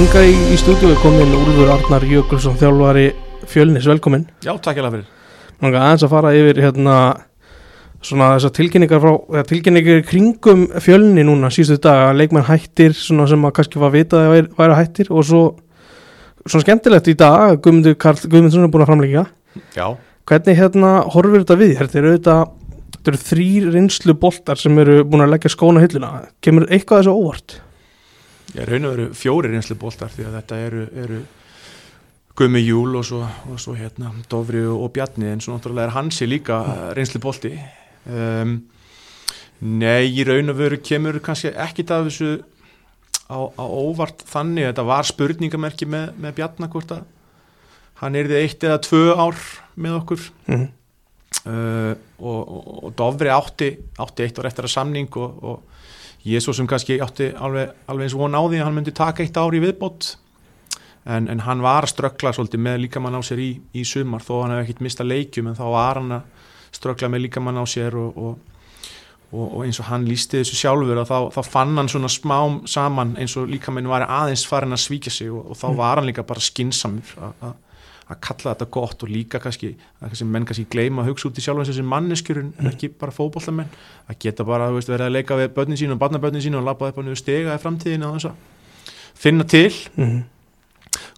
Hinga í, í stúdíu er komin Úlfur Arnar Jökulsson þjálfari fjölnis, velkomin Já, takk ég alveg fyrir. Manga aðeins að fara yfir hérna svona þessar tilkynningar frá eða, tilkynningar kringum fjölni núna síðustu dag að leikmenn hættir svona sem að kannski var vitað að væri, væri hættir og svo svona skemmtilegt í dag Guðmundur Karl Guðmundsson er búin að framleika Já, hvernig hérna horfir þetta við? Þetta eru auðvitað þetta eru þrýr reynslu boltar sem eru búin að leggja skóna hilluna. Kemur eitthvað þessu óvart ég raun og veru fjóri reynslu bóltar því að þetta eru, eru Gumi Júl og svo, og svo hérna Dofri og Bjarni en svo náttúrulega er Hansi líka reynslu bólti um, Nei, í raun og veru kemur kannski ekkit af þessu á, á óvart þannig. Þetta var spurningamerki með, með Bjarnakort að hann er því eitt eða tvö ár með okkur. Mm. uh, og, og, og Dofri átti, átti eitt ár eftir að samning og, og ég svo sem kannski átti alveg, alveg eins og von á því að hann myndi taka eitt ár í viðbót. En, en hann var að ströggla svolítið með líkamann á sér í, í sumar þó hann hefði ekkert mista leikjum en þá var hann að ströggla með líkamann á sér og, og eins og hann lísti þessu sjálfur þá, þá fann hann svona smám saman eins og líkamann var aðeins farin að svíkja sig og, og þá var hann líka bara skinsamur að að kalla þetta gott og líka kannski að kannski menn kannski gleyma að hugsa út í sjálf eins og þessi manneskjur en Mm. ekki bara fótbollamenn að geta bara veist, verið að leika við börnin sín og barnabörnin sín og labba upp á niður stega í framtíðin og þess að finna til Mm.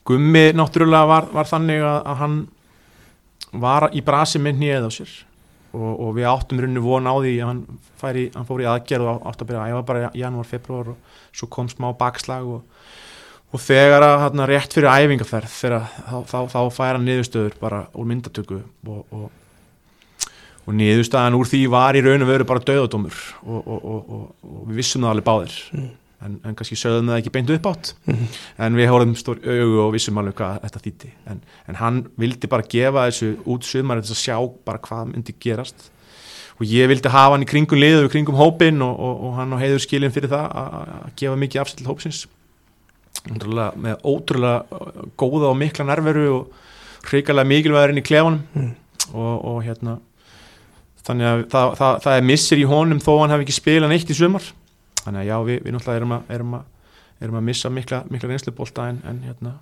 Gummi náttúrulega var, var þannig að, að hann var í brasi með hnið á sér og, og við áttum runni von á því að hann, færi, hann fór í aðgerð og átt að byrja að æfa bara í janúar, februar og svo kom smá bakslag og, og þegar að hérna, rétt fyrir æfingaferð þegar, þá, þá, þá fær hann niðurstöður bara úr myndatöku og, og, og niðurstaðan úr því var í raun og veru bara döðadómur og, og við vissum það alveg báðir. Mm. en, en kannski sögðum það ekki beint upp átt Mhm. en við hóruðum stór augu og vissum alveg hvað þetta þýtti en, en hann vildi bara gefa þessu út þess að sjá bara hvað myndi gerast. Og ég vildi hafa hann í kringum liðu, kringum hópin og, og, og hann á heiður skilin fyrir það að gefa mikið til hópsins með ótrúlega uh, góða og mikla nerveru og hrikalega mikilvæður inn í klefanum Mm. og, og hérna þannig að það, það, það er missir í honum þó hann hef ekki spilað neitt í sumar þannig að já, við, við náttúrulega erum að, erum að, erum að missa mikla, mikla reynslubólta en, en hérna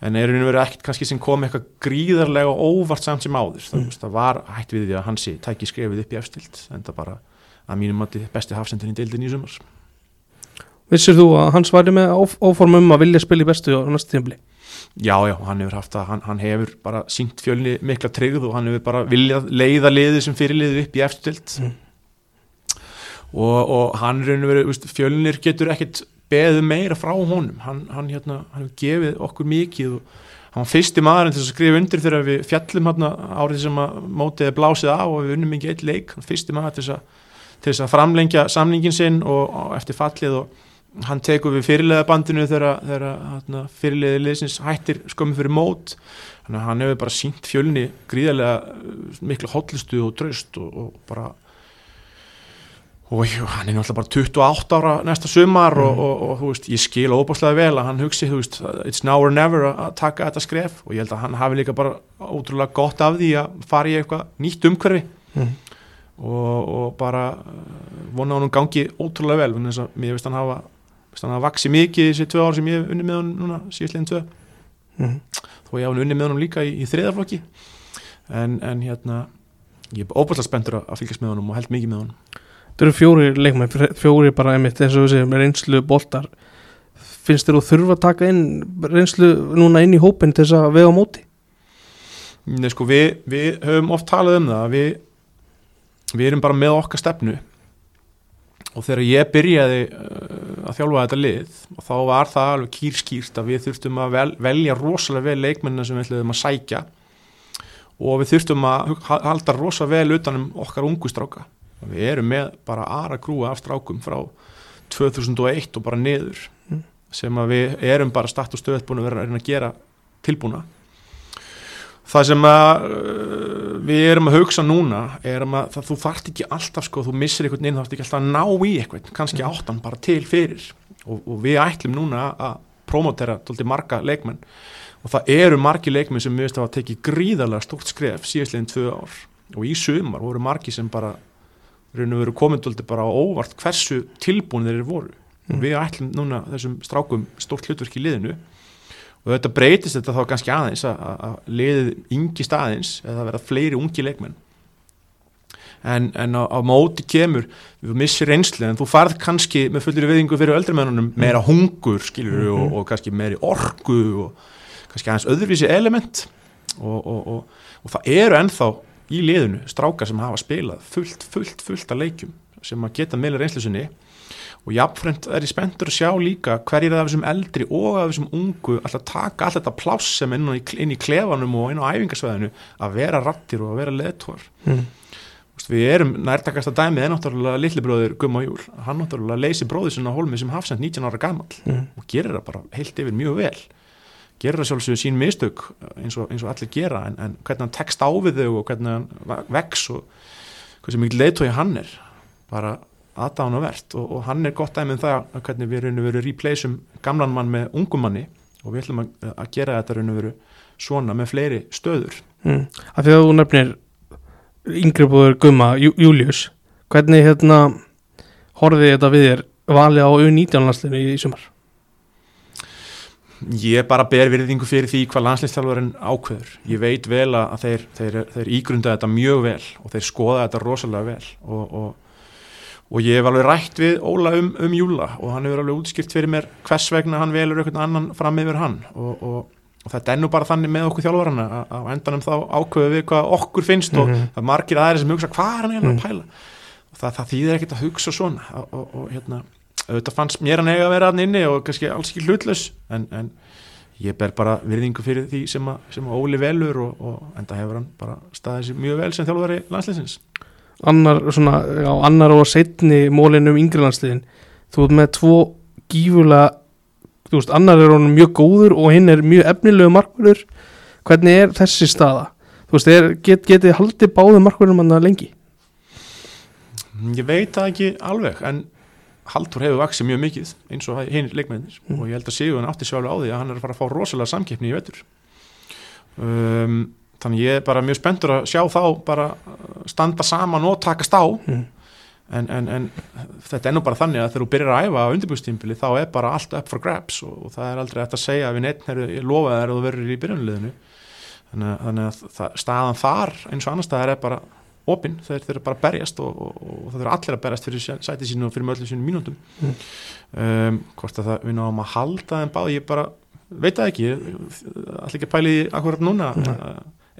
en er einhvern veginn ekkert kannski sem kom eitthvað gríðarlega og óvart samt sem áður það, Mm. það var hægt við því að hansi tæki skrefið upp í efstild en það bara að mínum mati besti hafsendin í deildin í sumar Vissir þú að hans væri með áf áform um að vilja spila í bestu á næstu tímli? Já, já, hann hefur haft það, hann, hann hefur bara sínt fjölni mikla tryggð og hann hefur bara viljað leiða liðið sem fyrirliðið upp í eftirtild Mm. og, og hann og veru, fjölnir getur ekkert beðið meira frá honum hann, hann, hérna, hann hefur gefið okkur mikið og hann var fyrsti maðurinn til að skrifa undir þegar við fjallum hérna árið sem að mótið er blásið á og við unnum ekki eitt leik, hann fyrsti maður til að, til að framlengja samlingin sinn og, og eftir fallið og hann tekur við fyrirlega bandinu þegar, fyrirlega liðsins hættir skömmu fyrir mót þannig að hann hefur bara sínt fjölni gríðarlega uh, miklu hóllustu og draust og, og bara og jú, hann er náttúrulega bara 28 ára næsta sumar og, Mhm. og, og, þú veist, ég skil óbúslega vel að hann hugsi, þú veist, it's now or never að taka þetta skref og ég held að hann hafi líka bara ótrúlega gott af því að fara í eitthvað nýtt umhverfi Mm. og, og bara uh, vona hann gangi ótrúlega vel þannig að mér veist hann hafa veist hann hafa vaksið mikið þessi tvö ár sem ég hef unni með hann núna síðastlegin tvö. Mm. þó ég hafa hann unni með hann líka í, í þriðaflokki en, en hérna ég er óbúslega spenntur að, að fylgjast með honum og held mikið með honum. Þetta eru fjóri leikmenn, fjóri bara einmitt eins og þessi með reynslu boltar finnst þér þú þurfa að taka inn reynslu núna inn í hópin til þess að vega á móti? Nei, sko, við, við höfum oft talað um það að við, við erum bara með okkar stefnu. Og þegar ég byrjaði uh, að þjálfa þetta lið og þá var það alveg kýrskýrt að við þurftum að vel, velja rosalega vel leikmennina sem við ætlum að sækja og við þurftum að halda rosalega vel utanum okkar ungu stráka við erum með bara aðra grúa af strákum frá 2001 og bara niður Mm. sem að við erum bara start og stöðt búin að vera að reyna að gera tilbúna það sem að uh, við erum að hugsa núna er að það, þú þarft ekki alltaf sko, þú missir einhvern inn, þú þarft ekki alltaf að ná í eitthvað kannski áttan bara til fyrir. Og, og við ætlum núna að promotera tólti marga leikmenn. Og það eru margi leikmenn sem við veist að tekið gríðarlega stórt skref síðastlegin tvö ár. Og í sumar voru margi sem bara raun og veru komið tólti bara á óvart hversu tilbúin þeir voru. Mm. við ætlum núna þessum strákum stórt hlutverk í liðinu og þetta breytist þetta þá kannski aðeins að, að- að liðið yngi staðins eða verða fleiri ungi leikmenn. En, en á, á móti kemur við missir reynslu en þú farð kannski með fullir viðingu fyrir öldrimennunum meira hungur skilur Mhm. og, og kannski meiri orku og kannski aðeins öðruvísi element. Og, og, og, og það eru ennþá í liðinu strákar sem hafa spilað fullt, fullt, fullt af leikjum sem að geta meira reynslu sinni og jafnframt er ég spenntur að sjá líka hverjir af þessum eldri og af þessum ungu alltaf taka allt þetta pláss sem inn, í, inn í klefanum og inn á æfingasvæðinu að vera rattir og að vera leðtvar mm. við erum nærtakasta dæmið er náttúrulega lillibróður Gumma Júl hann náttúrulega leysi bróður sinna hólmi sem hafsend 19 ára gamall Mm. og gerir það bara heilt yfir mjög vel gerir það sjálfsögur sín mistök eins og, eins og allir gera en, en hvernig hann tekst á við þau og hvernig hann vex og hversu mikið leiðtói hann er bara aðdánavert og, og hann er gott dæmið um það að hvernig við raun og veru replaceum gamlan mann með ungum manni og við ætlum að, að gera þetta raun og veru svona með fleiri stöður Mm. af því að þú nefnir yngri búður Gumma, Jú, Július hvernig hérna horfið þetta við þér valið á U19 landslinu í sumar Ég bara ber virðingu fyrir því hvað landslýstjálfarinn ákveður. Ég veit vel að þeir, þeir, þeir ígrunda þetta mjög vel og þeir skoða þetta rosalega vel og, og, og ég hef alveg rætt við Óla um, um Júla og hann hefur alveg útskýrt fyrir mér hvers vegna hann velur einhvern annan fram yfir hann. Og, og, og þetta er nú bara þannig með okkur þjálfarana að á endanum þá ákveðu við hvað okkur finnst og Mhm. það er margir aðeins sem hugsa hvað er hann eiginlega Mhm. að pæla? Og það, það þýðir ekkert að hugsa svona. Og, og, og hérna auðvitað fannst mér hann eiga að vera hann inni og kannski alls ekki hlutlaus. En, en ég ber bara virðingu fyrir því sem að, sem að Óli velur og, og enda hefur hann bara staðið sér mjög vel sem þjálfari landsliðsins annar, svona, já, annar og setni mólin um yngri landsliðin. Þú ert með tvo gífulega þú veist, annar er honum mjög góður og hinn er mjög efnilegu markverður hvernig er þessi staða? Þú veist, er, get, getið haldið báðu markverðum hann lengi? Ég veit það ekki alveg en Haldur hefur vaksið mjög mikið eins og hinn leikmennir Mm. og ég held að Sigur átti sjálf á því að hann er að fara að fá rosalega samkeppni í vetur. Um, þannig ég er bara mjög spenntur að sjá þá bara standa saman og takast á mm. en, en, en þetta er nú bara þannig að þegar þú byrjar að æfa á undirbúrstímbili þá er bara allt up for grabs og, og það er aldrei eftir að segja við neitt lofa þær að þú verður í byrjunliðinu þannig, að- þannig að það, staðan þar eins og annars staðar er bara opinn, þeir, eru bara að berjast og, og, og það eru allir að berjast fyrir sæ- sæti sínu og fyrir möllu sínu mínútum Mm. um, hvort að það við náum að halda þeim báð, ég bara veit það ekki, allir ekki að pæli akkurat núna Nei.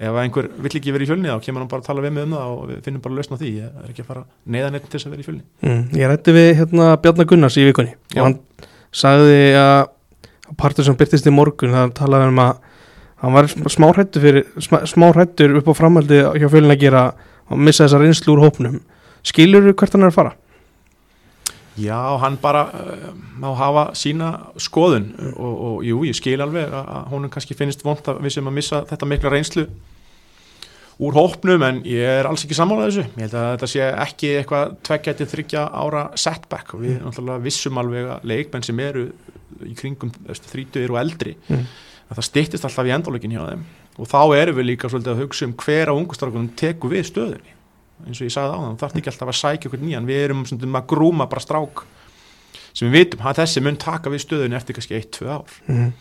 Ef einhver vill ekki vera í fjölni þá kemur hann bara að tala við mig um það og við finnum bara lausn á því, ég er ekki að fara neðan eitt til þess að vera í fjölni Mm. ég rætti við hérna Bjarnar Gunnars í vikunni Já. og hann sagði að að partur sem byrtist í morgun það talaði um að hann var smá hrættur fyrir smá, hrættur upp á framhaldi hjá fjölin að gera og missa þessa reynslu úr hópnum skilur þú hvert hann er að fara? Já, hann bara uh, má hafa sína skoðun og, og jú, ég skil alveg að, að honum kannski finnst vond að við sem að missa þetta mikla reynslu úr hópnum en ég er alls ekki sammála þessu. Ég held að þetta sé ekki eitthvað tveggjæti þryggja ára setback. Og við náttúrulega vissum alveg að leikmenn sem eru í kringum þrítuðir og eldri Mm. að það styttist alltaf í endalökin hjá þeim. Og þá erum við líka svolítið að hugsa um hver á ungustrákunum tekur við stöðunni. Eins og ég sagði á það, þarf ekki alltaf að sækja okkur nýjan, við erum svona að grúma bara strák sem við vitum, að þessi mun taka við stöðunni eftir kannski 1-2 ár. Mm.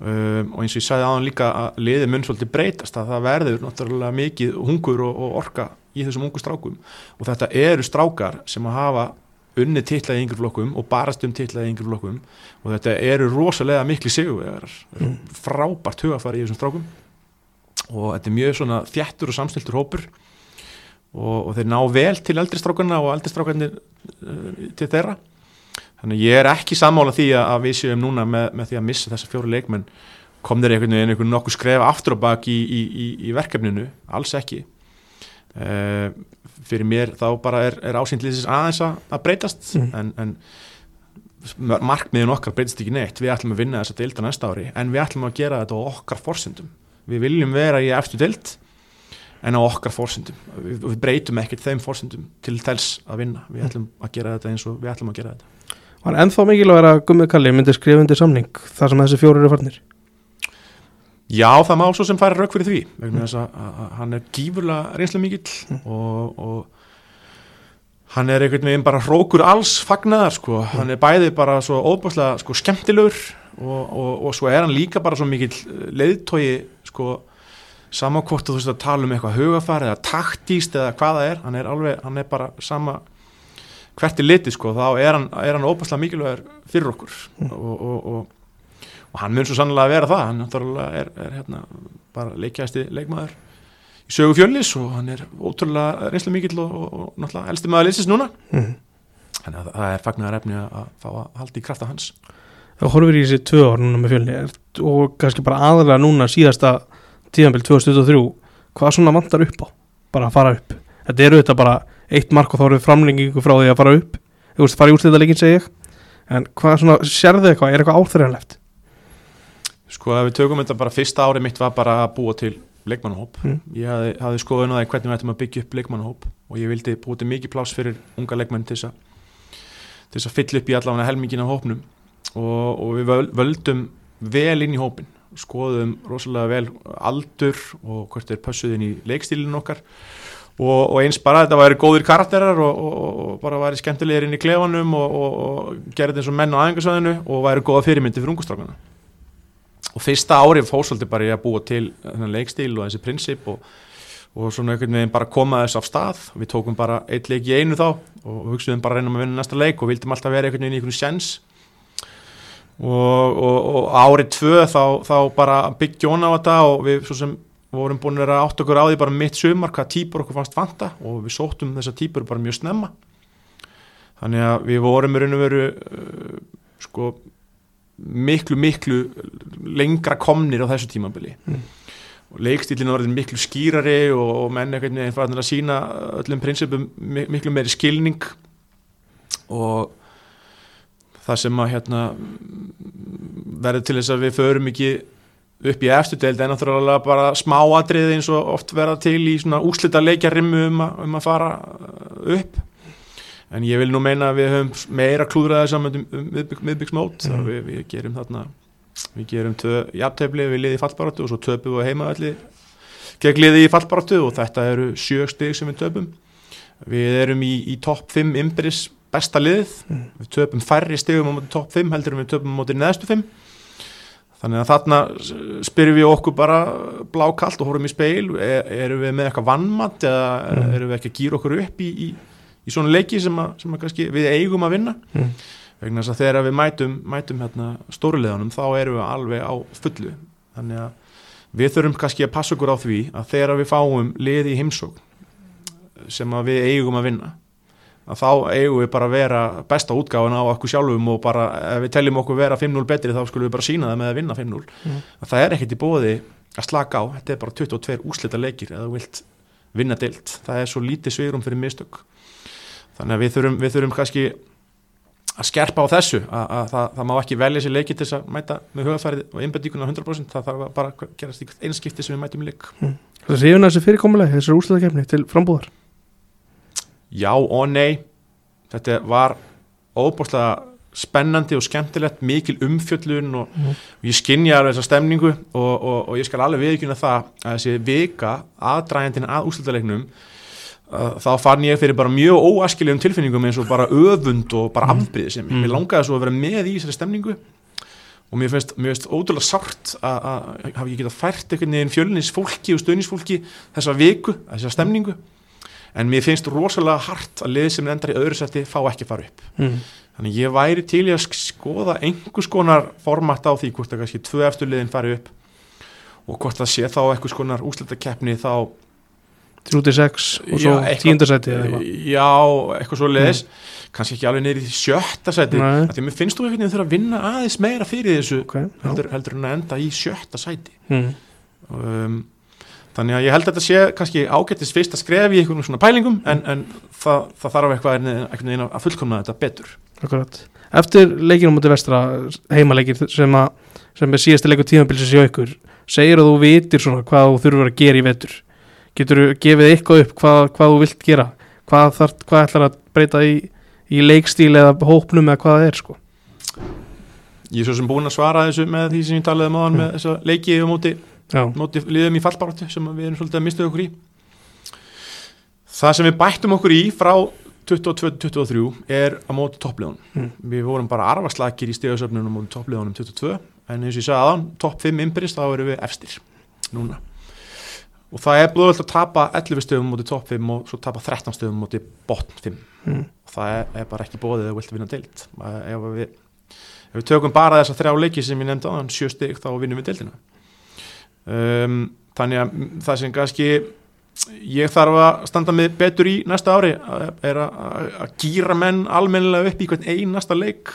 Um, og eins og ég sagði það líka að liði mun svolítið breytast að það verður náttúrulega mikið hungur og, og orka í þessum ungu strákum. Og þetta eru strákar sem að hafa unni titlaði í yngri flokkum og barast um titlaði í yngri flokkum. Og þetta eru rosalega mikli sigurvegar Mm. frábært hugafari í þessum strákum. Og þetta er mjög svona þjættur og samstiltur hópur. Og, og þeir ná vel til eldri strákarna og eldri strákarnir uh, til þeirra þannig að ég er ekki sammála því að, að við séum núna með, með því að missa þessa fjóru leikmenn. Kom þeir einhvern veginn einhvern nokkuð skrefa aftur á bak í, í, í, í verkefninu? Alls ekki. Uh, fyrir mér þá bara er, er ásýndlýsis aðeins að, að breytast. Mm. en, en markmiðin okkar breytist ekki neitt. Við ætlum að vinna þessa deilda næsta ári en við ætlum að gera þetta á okkar forsendum. Við viljum vera í eftir deild en á okkar forsendum. Við, við breytum ekkert þeim forsendum til þess að vinna. Við ætlum að gera þetta eins og við ætlum að gera þetta Var ennþá mikilvæg að Gummið Kalli myndi skrifa undir samning þar sem þessi fjóru eru farnir? Já, það má svo sem færa rauk fyrir því vegna þess að, að, að hann er gífurlega reynslega mikill og, og hann er einhvern veginn bara hrókur alls fagnaðar sko, hann er bæði bara svo óbúslega sko skemmtilegur og, og, og svo er hann líka bara svo mikill leiðtogi sko samankvort þú veist að tala um eitthvað hugafar eða taktíst eða hvað það er hann er alveg, hann er bara sama hvert er litið sko, þá er hann, er hann óbúslega mikilvægur fyrir okkur. Og, og, og hann mun svo sannlega að vera það. Hann náttúrulega er, er hérna bara leikjæsti leikmaður í sögu fjölnis og hann er ótrúlega reynslu mikill og, og, og náttúrulega elsti maður linsins núna. Mm. þannig að það er fagnar efni að fá að halda í krafta hans. Það horfir í þessi tvö ár núna með fjölni og kannski bara aðalega núna síðasta tíðanbíl 2023 hvað svona vantar upp á, bara að fara upp. Þetta eru þetta bara eitt mark og þá eru framlengingu frá því að fara upp. Þú veist, fara í úrslitaleikin segi ég. En hvað svona, sérðu eitthvað, er eitthvað áþræðanlegt Sko ef við tökum þetta bara fyrsta ári mitt var bara að búa til leikmannahóp. Mm. ég hafði, hafði skoðun á það hvernig við ættum að byggja upp leikmannahóp og ég vildi búa til mikið pláss fyrir unga leikmenn til þess að fylla upp í allavega helmingin af hópnum. Og, og við völ- völdum vel inn í hópin skoðum rosalega vel aldur og hvort þeir pössuðin í leikstílinu okkar og, og eins bara þetta væri góðir karakterar og, og, og bara væri skemmtilegir inn í klefanum og, gerði eins og menn á aðengarsvæðinu og væri góða fyrirmyndi fyrir ungustrákana og fyrsta árið fór svolítið bara í að búa til þennan leikstíl og þessi prinsip og, svona einhvern veginn bara koma þess af stað. Við tókum bara eitt leik í einu þá og hugsuðum bara að reyna um að vinna næsta leik og vildum alltaf vera einhvern veginn í einhvern sjens og, árið tvö þá, þá bara byggjón á þetta og við svo sem vorum búin að átt okkur á því bara mitt sumar hvað típur okkur fannst vanta og við sóttum þessa típur bara mjög snemma. Þannig að við vorum í raun og veru uh, sko miklu miklu lengra komnir á þessu tímabili. Mm. og leikstílinu var miklu skýrari og, menn einhvern veginn farin að sína öllum prinsipum mi- miklu meiri skilning. Og það sem að hérna verður til þess að við förum ekki upp í eftir deild en náttúrulega bara smáatrið eins og oft verða til í svona úslita leikjarimmu um, um að fara uh, upp. En ég vil nú meina að við höfum meira klúðraði saman um, um miðbyggsmót mm. við, við gerum þarna við gerum tvö jafntefli við liði í fallbaráttu og svo töpum við heimavalli gegn liði í fallbaráttu og þetta eru sjö stig sem við töpum. Við erum í, í topp 5 imbris besta liðið. Mm. við töpum færri stigum á topp 5 heldur en við töpum á neðstu 5 þannig að þarna spyrjum við okkur bara blákalt og horfum í speil er, erum við með eitthvað vannmatt eða Mm. erum við ekki að gýra okkur upp í, í, í svona leiki sem, að, sem að við eigum að vinna Mm. vegna þess að þegar við mætum, mætum hérna, stóruleðanum þá erum við alveg á fullu þannig að við þurfum kannski að passa okkur á því að þegar við fáum liði í heimsókn sem við eigum að vinna að þá eigum við bara að vera besta útgáfan á okkur sjálfum og bara ef við teljum okkur vera 5-0 betri þá skulum við bara sína það með að vinna 5-0 Mm. að það er ekkert í bóði að slaka á. Þetta er bara 22 úslita leikir eða þú vilt vinna deilt það er svo lítið svigrum fyrir mistök. Þannig að við þurfum, við þurfum kannski að skerpa á þessu að, að það, það má ekki velja sér leiki til þess að mæta með hugafærið og einbætíkuna 100% það þarf bara að gerast í einskipti sem við mætum í leik. Það er hrifin að þessi fyrirkomulega, þessar úrslitakeppni til frambúðar já og nei þetta var óbúrslega spennandi og skemmtilegt mikil umfjöllun og, Mhm. og ég skinja alveg þessa stemningu og, og, og ég skal alveg viðkynna það að þessi vika aðdræjandin að úrslutaleiknum uh, þá fann ég fyrir bara mjög óaskiljum tilfinningum eins og bara öfund og bara Mhm. afbríði sem Mhm. mér langaði svo að vera með í þessari stemningu og mér finnst, mér finnst ótrúlega sárt að hafa ég getað fært einhvern veginn fjölnis fólki og stöðnisfólki þessa viku, þessa stemningu en mér finnst rosalega hart að lið sem endar í öðru seti fá ekki að fara upp mm. þannig ég væri til í að sk- skoða einhvers konar format á því hvort að kannski tvö eftir liðin fari upp og hvort það sé þá einhvers konar úslitakeppni þá 36 og svo tíundarsæti já, eitthvað svo leiðis kannski ekki alveg neyri sjötta Nei. því mér finnst þú einhvern veginn þurfa að vinna aðeins meira fyrir þessu Ok, já. heldur, heldur en að enda í sjötta sæti Mm. um, þannig að ég held að þetta sé kannski ágættis fyrst að skref í einhvern svona pælingum en, en það, það þarf eitthvað einhvern veginn að fullkomna þetta betur. Akkurat. Eftir leikinu mútið vestra heimaleikir sem, að, sem er síðasti leikur tímabilsins hjá ykkur segir að þú vitir svona hvað þú þurfur að gera í vetur. Getur þú gefið eitthvað upp hvað, hvað þú vilt gera? Hvað, þar, hvað ætlar að breyta í, í leikstíl eða hópnum eða hvað það er sko? Ég er svo sem búin að svara þessu með því sem ég talaði um áðan með þessa leiki og móti, Já, móti liðum í fallbaráttu sem við erum svolítið að mista okkur í. Það sem við bættum okkur í frá 22-23 er á móti toppliðunum. Mm. við vorum bara arfaslakir í stegasöfnunum á móti toppliðunum 22 en eins og ég sagði aðan, topp 5 innbyrðist þá erum við efstir núna. Og það er blóðvöld að tapa 11 stöðum móti topp 5 og svo tapa 13 stöðum móti botn 5 Mm. og það er, er bara ekki bóðið að þú vilt vinna deild. Ef við, ef við tökum bara þessa þrjá leiki sem ég nefndi þann sjö stig þá vinnum við deildina um, þannig að það sem kannski ég þarf að standa með betur í næsta ári er að, gýra menn almennilega upp í hvern einasta leik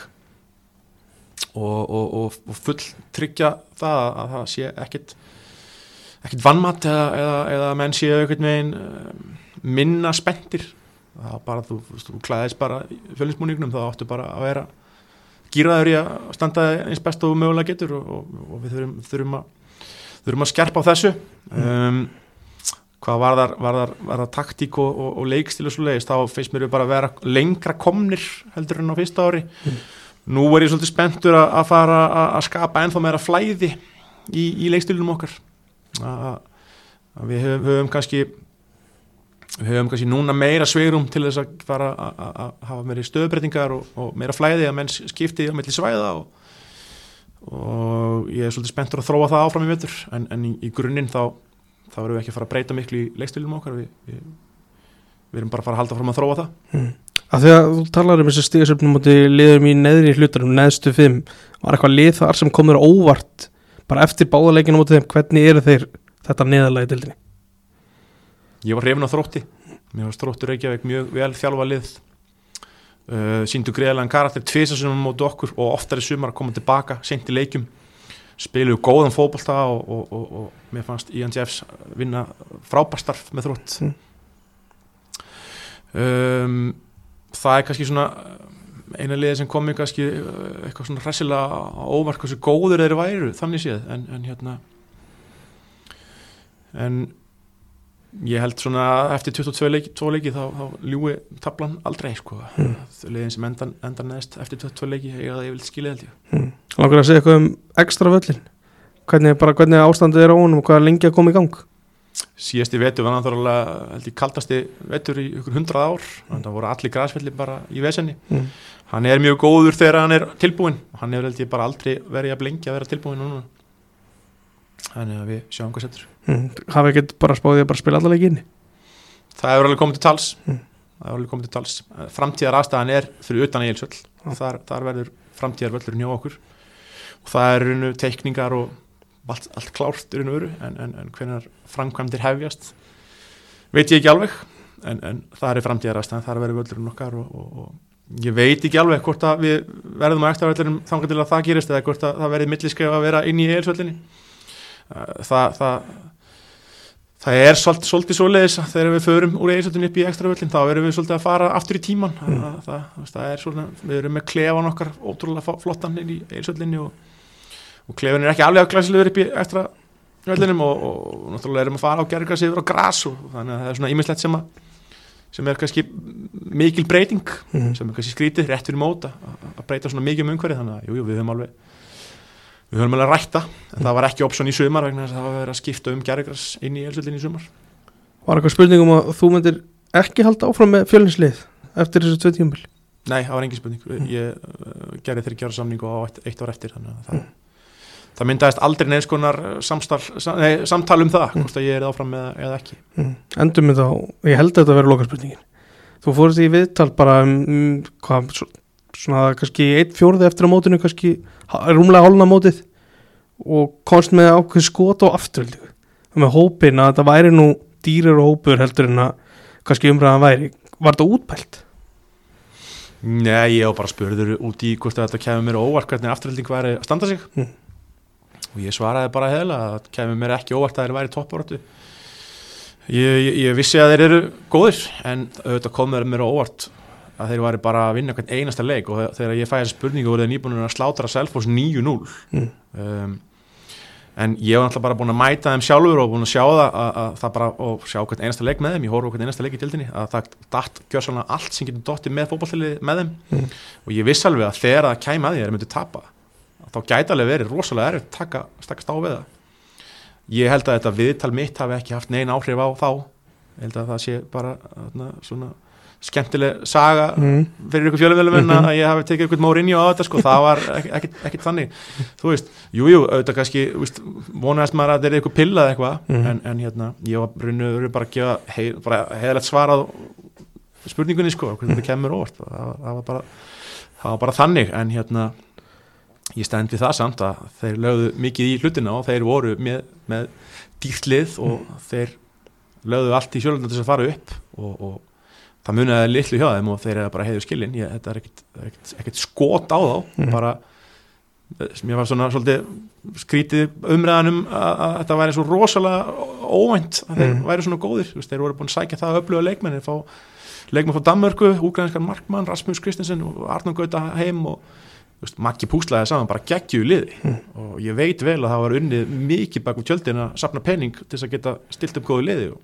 og, og, og, og full tryggja það að, að það sé ekkit ekkit vannmatt eða, eða, eða menn séu einhvern veginn um, minna spenntir. Það bara, þú, þú, klæðist bara fjölinsmúningnum, þá áttu bara að vera gýraður í að standa eins best og mögulega getur og við þurfum, þurfum, að, þurfum að skerpa á þessu. Um, hvað var þar, var þar, var þar taktík og, og, og leikstil og svo leiðist, þá finnst mér bara að vera lengra komnir heldur en á fyrsta ári. Nú er ég svolítið spenntur að, að fara að, skapa ennþá meira flæði í, í leikstilunum okkar. Að, að við höfum, höfum kannski við höfum kannski núna meira sveirum til þess að fara að- hafa meiri stöðbreytingar og, og meira flæði að menn skipti á milli svæða og, og ég er svolítið spenntur að þróa það áfram í vetur. En, en í, í grunninn þá, þá erum við ekki að fara að breyta miklu í leikstilum okkar. Við, við, við erum bara að fara að halda fram að þróa það. Mm. Af því að þú talar um þessi stigasöfnum múti liðum í neðri hlutunum, neðstu fimm var eitthvað lið þar sem komur óvart bara eftir báðaleikinu mútið þeim? Hvernig eru þeir þetta neðalagi dildinni Ég var hrifin á þrótti. Mér var þróttur Reykjavík mjög vel þjálfa lið uh, Sýndu greiðlegan karakter Tvisa sem móti okkur og oftar í sumar að koma tilbaka, seint í leikjum. Spiluðu góðan fótbolta og, og, og, og mér fannst Ian Jeffs vinna frábærstarf með þrótt. Mm. um, Það er kannski svona eina liði sem komi kannski uh, eitthvað svona hressilega hversu góður þeir væru þannig séð. En, en hérna en ég held svona eftir 22 leiki, 2 leiki þá, þá ljúi tablan aldrei sko. Mm. liðin sem endan, endan neðst eftir 22 leiki eiga það ég vil skilja ég mm. Langar að segja eitthvað um ekstra völlin hvernig, bara, hvernig ástandið er á honum og hvað er lengi að koma í gang síðasti vetur var náttúrulega ég kaldasti vetur í ykkur hundrað ár þannig að voru allir græsfelli bara í vesenni mm. hann er mjög góður þegar hann er tilbúinn og hann hefur held ég bara aldrei verið að blengja að vera tilbúinn núna þannig að við sjáum hvað setur. Mm. hafa ekkert bara spáðið að bara spila alla leikinni það hefur alveg komið til tals. Mm. það hefur alveg komið til tals. Framtíðar aðstæðan er fyrir utan Egilsvöll Já. þar, þar verður framtíðar völlur njá okkur. Og það er raunu teikningar og allt, allt klárt í raun og veru en, en, en hvernig framkvæmdir hefjast veit ég ekki alveg. En, en það er framtíðar aðstæðan þar verður völlurinn okkar og, og, og ég veit ekki alveg hvort að við verðum ekta völlurum þangar til að það gerist eða hvort að það verður milliskef að vera inn í Egilsvöllinni það, það Það er svolítið, svolítið svoleiðis að þegar við förum úr eiginsöldunni upp í ekstra völlin þá erum við svolítið að fara aftur í tíman Mm. það, það, það, það er svona, við erum með klefan okkar ótrúlega flottan inn í eiginsöldinni og, og klefan er ekki alveg að glæsilegur upp í ekstra völlinum og, og, náttúrulega erum að fara á gerðgas yfir á gras og þannig að það er svona ímislegt sem að sem er kannski mikil breyting mm. sem er kannski skrítið rétt fyrir móta að að breyta svona mikið um umhverfið þannig að jú, jú, við höfum alveg við höfum alveg rætta en það var ekki option í sumar vegna þess að það var verið að skipta um gerðgas inn í eiginsöldinni í sumar. Var eitthvað spurningum að þú myndir ekki halda áfram með fjölninslið eftir þessu tvö tíumbil Nei, það var engin spurning. Ég uh, gerði þeirri gjöra samningu á eitt, eitt ár eftir þannig að það, það myndaðist aldrei neins konar samstal, sam, nei, samtal um það hvort að ég er áfram með eða ekki. Mm. endum við þá, ég held að þetta verið loka spurningin þú fórst í viðtal bara um, um hvað, svona kannski eitt fjórði eftir á mótinu kannski rúmlega hálna mótið og komst með ákveð skot og afturöldingu með hópin að þetta væri nú dýrir og hópur heldur en að kannski umræðan væri, var þetta útpælt? Nei, ég var bara spurður út í hvort þetta kemur mér á óvart hvernig afturhalding væri að standa sig. Mm. og ég svaraði bara heðla að það kemur mér ekki óvart að þeir væri toppáratu ég, ég, ég vissi að þeir eru góðir en auðvitað kom mér á óvart að þeir væri bara að vinna hvern einasta leik og þegar ég fæði þessi spurningu voru þeir nýbúinur að slátra Selfoss 9-0 Mm. um, en ég var náttúrulega bara búin að mæta þeim sjálfur og búin að sjá það að, að það bara, og sjá hvern einasta leik með þeim ég horf hvern einasta leik í dildinni að það datt gjörsanlega allt sem getur dottið með fótballtilið með þeim Mm. og ég viss alveg að þegar það kæmi að því þeir myndi tapa þá gæti alveg verið rosalega erfitt taka stakast á við það ég held að þetta viðtal mitt hafi ekki haft neina áhrif á þá ég held að það sé bara svona skemmtileg saga mm. fyrir ykkur fjölumvelumenn Mhm. að ég hafi tekið ykkur Mourinho á þetta sko, það var ekkit, ekkit þannig þú veist, jújú, jú, auðvitað kannski vonaðist maður að þetta er eitthvað pillað eitthvað Mhm. en, en hérna, ég var rauninu bara að gefa hei, bara heiðalegt svarað spurningunni sko, hvernig þetta kemur óvart það það var bara það var bara þannig, en hérna ég stend við það samt að þeir lögðu mikið í hlutina og þeir voru með, með dýrtlið og þeir lögðu allt í til þess að fara upp og, og það muniði litlu hjá þeim og þeir eru bara heiður skilin ég, þetta er ekkit skot á þá Mhm. bara sem ég var svona svolítið skrítið umræðanum að, að þetta væri svo rosalega óvænt að þeir Mhm. væri svona góðir Þú veist, þeir voru búin að sækja það að öfluga leikmenn þeir fá leikmenn frá Danmörku, úgrænskan Markmann Rasmus Kristensen og Arnur Gauta heim og Maggi púslaði saman bara geggjuðu liði Mhm. og ég veit vel að það var unnið mikið bak úr tjöldin að sapna pening til þess að geta stilt upp góðu liði og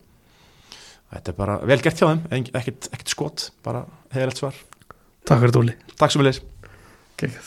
þetta er bara vel gert hjá þeim ekkert, skot, bara heiðalegt svar. Takk fyrir Dóli Takk sem við leys Gekkið